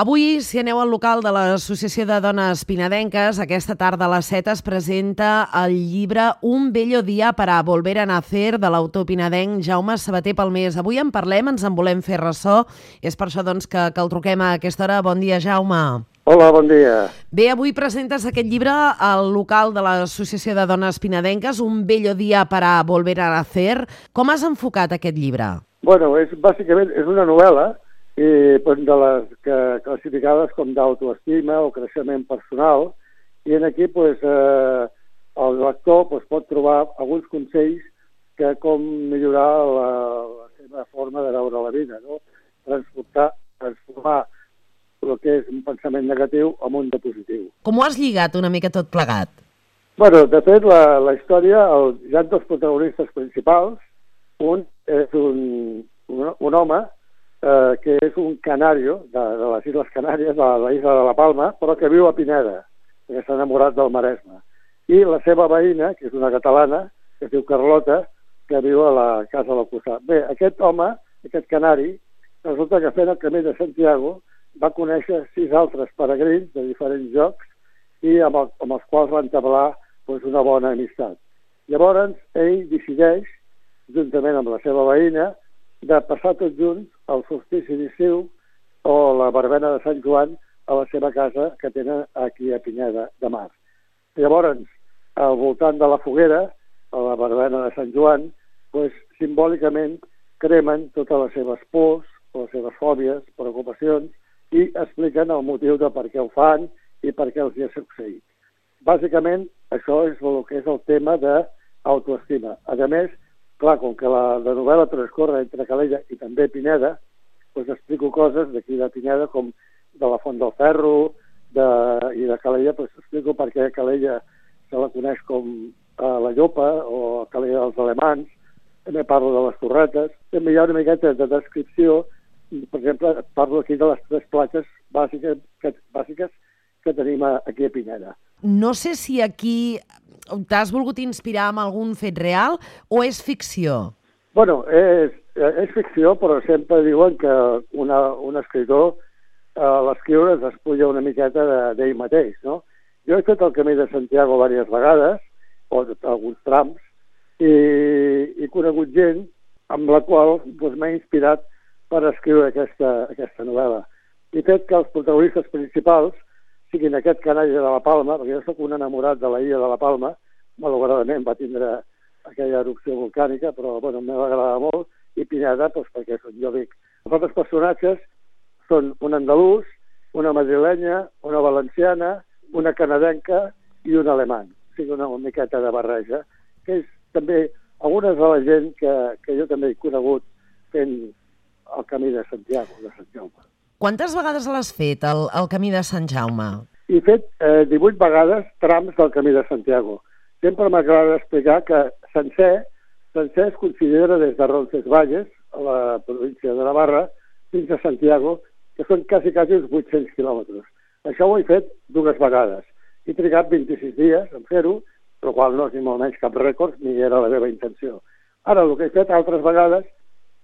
Avui, si aneu al local de l'Associació de Dones Pinadenques, aquesta tarda a les 7 es presenta el llibre Un bello dia para volver a nacer de l'autor pinadenc Jaume Sabater Palmés. Avui en parlem, ens en volem fer ressò. És per això doncs, que, que el truquem a aquesta hora. Bon dia, Jaume. Hola, bon dia. Bé, avui presentes aquest llibre al local de l'Associació de Dones Pinadenques, Un bello dia para volver a nacer. Com has enfocat aquest llibre? Bueno, és, bàsicament és una novel·la i pues, de les que, classificades com d'autoestima o creixement personal, i en aquí pues, eh, el lector pues, pot trobar alguns consells que com millorar la, la seva forma de veure la vida, no? Transportar, transformar el que és un pensament negatiu en un de positiu. Com ho has lligat una mica tot plegat? Bueno, de fet, la, la història, el, hi ha dos protagonistes principals. Un és un, un, un home eh, que és un canario de, de les Isles Canàries, de la isla de la Palma, però que viu a Pineda, que s'ha enamorat del Maresme. I la seva veïna, que és una catalana, que es diu Carlota, que viu a la casa del costat. Bé, aquest home, aquest canari, resulta que fent el camí de Santiago va conèixer sis altres peregrins de diferents jocs i amb, el, amb els quals va entablar doncs, una bona amistat. Llavors, ell decideix, juntament amb la seva veïna, de passar tots junts el solstici d'estiu o la verbena de Sant Joan a la seva casa que tenen aquí a Pineda de Mar. Llavors, al voltant de la foguera, a la verbena de Sant Joan, pues, simbòlicament cremen totes les seves pors, les seves fòbies, preocupacions, i expliquen el motiu de per què ho fan i per què els hi ha succeït. Bàsicament, això és el que és el tema d'autoestima. A més, clar, com que la, la novel·la transcorre entre Calella i també Pineda, doncs explico coses d'aquí de Pineda, com de la Font del Ferro de, i de Calella, doncs explico per què Calella se la coneix com eh, la Llopa o Calella dels Alemans, també parlo de les torretes, també hi ha una miqueta de descripció, per exemple, parlo aquí de les tres platges bàsiques que, bàsiques que tenim aquí a Pineda. No sé si aquí t'has volgut inspirar amb algun fet real o és ficció? Bueno, és, és ficció, però sempre diuen que una, un escritor a eh, l'escriure es despulla una miqueta d'ell de, mateix, no? Jo he fet el camí de Santiago diverses vegades, o alguns trams, i he conegut gent amb la qual doncs, m'he inspirat per escriure aquesta, aquesta novel·la. I fet que els protagonistes principals siguin aquest canalla de la Palma, perquè jo sóc un enamorat de la illa de la Palma, malauradament va tindre aquella erupció volcànica, però bueno, m'ha agradat molt, i Pineda, doncs, perquè són, jo dic, els altres personatges són un andalús, una madrilenya, una valenciana, una canadenca i un alemany. O sigui, una, una miqueta de barreja, que és també algunes de la gent que, que jo també he conegut fent el camí de Santiago, de Sant Jaume. Quantes vegades l'has fet, el, el camí de Sant Jaume? He fet eh, 18 vegades trams del camí de Santiago. Sempre m'agrada explicar que sencer, sencer es considera des de Roncesvalles, a la província de Navarra, fins a Santiago, que són quasi, quasi uns 800 quilòmetres. Això ho he fet dues vegades. He trigat 26 dies en fer-ho, però qual no és ni molt menys cap rècord, ni era la meva intenció. Ara, el que he fet altres vegades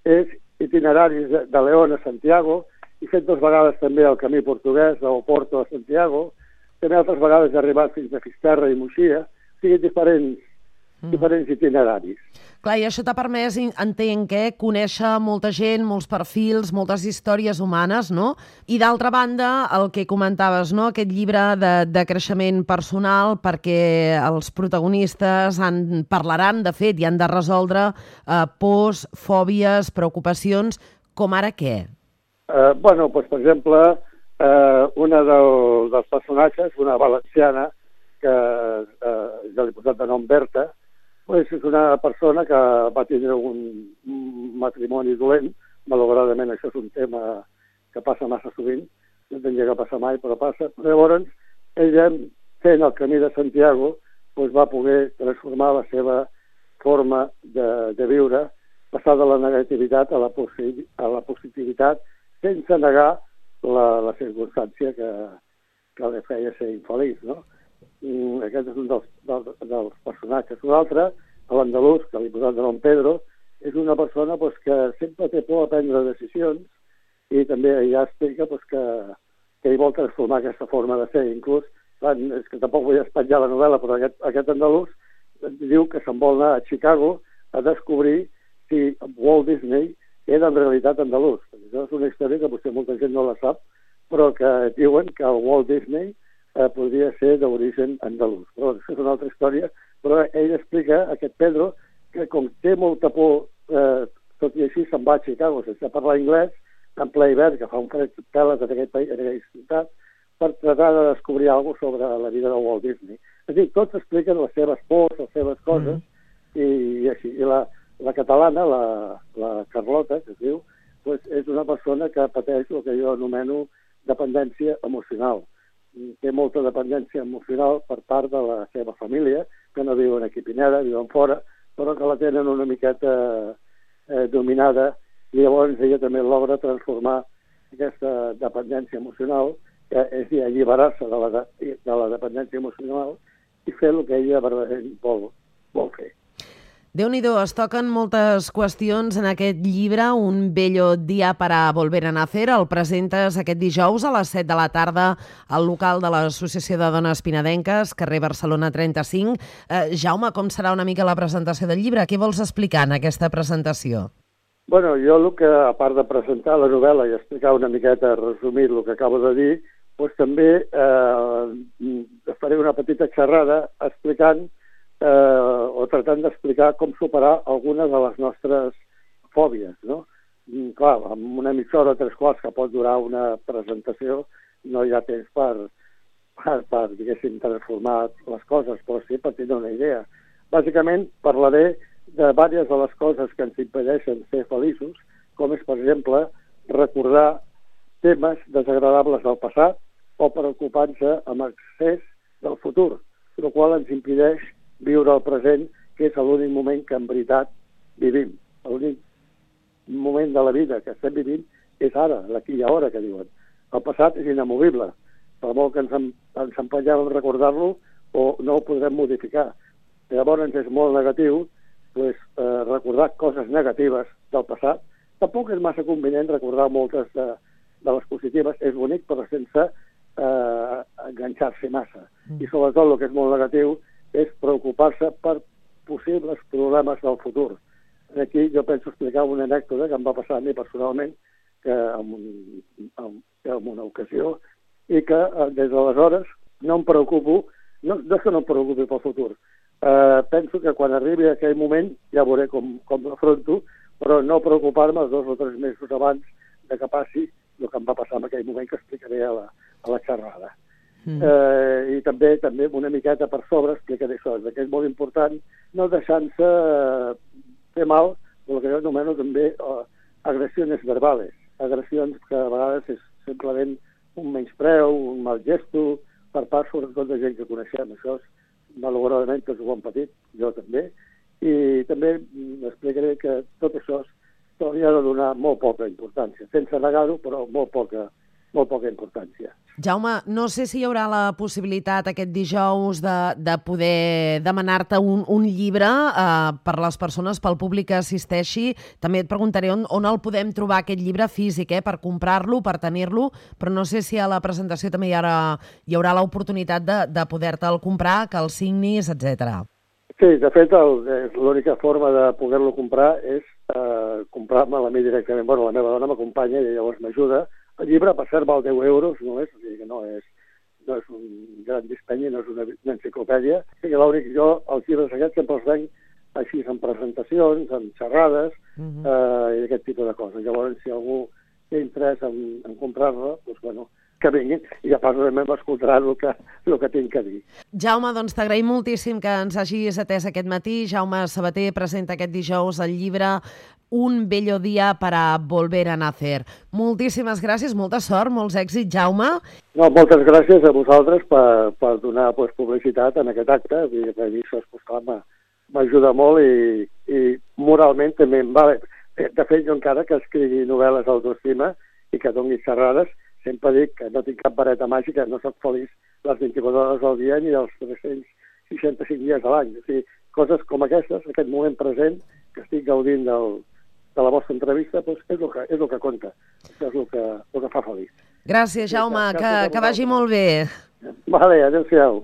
és itineraris de, de León a Santiago, he fet dues vegades també el camí portuguès del Porto a Santiago, també altres vegades he arribat fins a Fisterra i Moixia, o sigui, diferents, mm. diferents itineraris. Clar, i això t'ha permès, entenc, que conèixer molta gent, molts perfils, moltes històries humanes, no? I d'altra banda, el que comentaves, no? aquest llibre de, de creixement personal, perquè els protagonistes han, parlaran, de fet, i han de resoldre eh, pors, fòbies, preocupacions, com ara què? Eh, bueno, doncs, per exemple, eh, una del, dels personatges, una valenciana, que eh, ja l'he posat de nom Berta, doncs és una persona que va tindre un, un matrimoni dolent, malauradament això és un tema que passa massa sovint, no tenia que passar mai, però passa. Llavors, ella, fent el camí de Santiago, doncs va poder transformar la seva forma de, de viure, passar de la negativitat a la, a la positivitat, sense negar la, la circumstància que, que li feia ser infeliç, no? Mm, aquest és un dels, dels, dels personatges. Un altre, l'andalús, que li posat de nom Pedro, és una persona pues, que sempre té por a prendre decisions i també ja explica pues, que, ell vol transformar aquesta forma de ser. Inclús, clar, és que tampoc vull espatllar la novel·la, però aquest, aquest andalús diu que se'n vol anar a Chicago a descobrir si Walt Disney era en realitat andalús. Això és una història que potser molta gent no la sap, però que diuen que el Walt Disney eh, podria ser d'origen andalús. Però això és una altra història, però ell explica, aquest Pedro, que com té molta por, eh, tot i així se'n va a Chicago sense parlar anglès, en ple hivern, que fa un fred peles en aquest país, en aquesta ciutat, per tratar de descobrir alguna sobre la vida de Walt Disney. És a dir, tots expliquen les seves pors, les seves coses, mm. i, i així. I la, la catalana, la, la Carlota, que es diu, pues, és una persona que pateix el que jo anomeno dependència emocional. Té molta dependència emocional per part de la seva família, que no viuen aquí a Pineda, viuen fora, però que la tenen una miqueta eh, dominada i llavors ella també logra transformar aquesta dependència emocional, que és dir, alliberar-se de, la, de la dependència emocional i fer el que ella verdaderament vol, vol fer déu nhi es toquen moltes qüestions en aquest llibre, Un bello dia para volver a nacer. El presentes aquest dijous a les 7 de la tarda al local de l'Associació de Dones Pinadenques, carrer Barcelona 35. Eh, Jaume, com serà una mica la presentació del llibre? Què vols explicar en aquesta presentació? Bueno, jo el que, a part de presentar la novel·la i explicar una miqueta, resumir el que acabo de dir, doncs també eh, faré una petita xerrada explicant o tratant d'explicar com superar algunes de les nostres fòbies, no? I, clar, amb una mitja hora o tres quarts que pot durar una presentació no hi ha temps per, per, per diguéssim, transformar les coses, però sí per tenir una idea. Bàsicament parlaré de diverses de les coses que ens impedeixen ser feliços, com és, per exemple, recordar temes desagradables del passat o preocupar-se amb excés del futur, el qual ens impedeix viure el present, que és l'únic moment que en veritat vivim. L'únic moment de la vida que estem vivint és ara, l'aquí i ara, que diuen. El passat és inamovible. Per molt que ens, ens empenyem a recordar-lo, o no ho podrem modificar. Llavors és molt negatiu pues, eh, recordar coses negatives del passat. Tampoc és massa convenient recordar moltes de, de les positives, és bonic, però sense eh, enganxar-se massa. Mm. I sobretot el que és molt negatiu és preocupar-se per possibles problemes del futur. Aquí jo penso explicar una anècdota que em va passar a mi personalment que en, en, en una ocasió i que eh, des d'aleshores no em preocupo, no, no és que no em preocupi pel futur, eh, penso que quan arribi aquell moment ja veuré com, com l'afronto, però no preocupar-me dos o tres mesos abans de que passi el que em va passar en aquell moment que explicaré a la, a la xerrada. Mm. Eh, I també també una miqueta per sobre explicaré això, que és molt important no deixant-se eh, fer mal el que jo anomeno també eh, agressions verbales, agressions que a vegades és simplement un menyspreu, un mal gesto, per part sobretot de gent que coneixem. Això és, malauradament, tots ho han patit, jo també, i també explicaré que tot això s'hauria de donar molt poca importància, sense negar-ho, però molt poca, molt poca importància. Jaume, no sé si hi haurà la possibilitat aquest dijous de, de poder demanar-te un, un llibre eh, per les persones, pel públic que assisteixi. També et preguntaré on, on el podem trobar, aquest llibre físic, eh, per comprar-lo, per tenir-lo, però no sé si a la presentació també hi haurà, hi haurà l'oportunitat de, de poder-te'l comprar, que el signis, etc. Sí, de fet, l'única forma de poder-lo comprar és eh, comprar-me a mi directament. Bueno, la meva dona m'acompanya i llavors m'ajuda, el llibre, per cert, val 10 euros només, o sigui que no és, no és un gran dispenyi, no és una, una enciclopèdia. O sigui, l'únic, jo els llibres aquests sempre els venc així en presentacions, en xerrades uh mhm. -huh. eh, i aquest tipus de coses. Llavors, si algú té interès en, en comprar-la, doncs, bueno, que vinguin i a part també m'escoltaran el que, el que tinc que dir. Jaume, doncs t'agraïm moltíssim que ens hagis atès aquest matí. Jaume Sabater presenta aquest dijous el llibre un bello dia para volver a nacer. Moltíssimes gràcies, molta sort, molts èxits, Jaume. No, moltes gràcies a vosaltres per, per donar pues, publicitat en aquest acte. I a mi això m'ajuda molt i, i moralment també em va... De fet, jo encara que escrigui novel·les d'autoestima i que doni xerrades, sempre dic que no tinc cap vareta màgica, no sóc feliç les 24 hores del dia ni els 365 dies de l'any. O sigui, coses com aquestes, aquest moment present, que estic gaudint del, de la vostra entrevista doncs és el que, és el que compta, és el que, el que fa feliç. Gràcies, Jaume, que, que vagi molt bé. Vale, adéu-siau.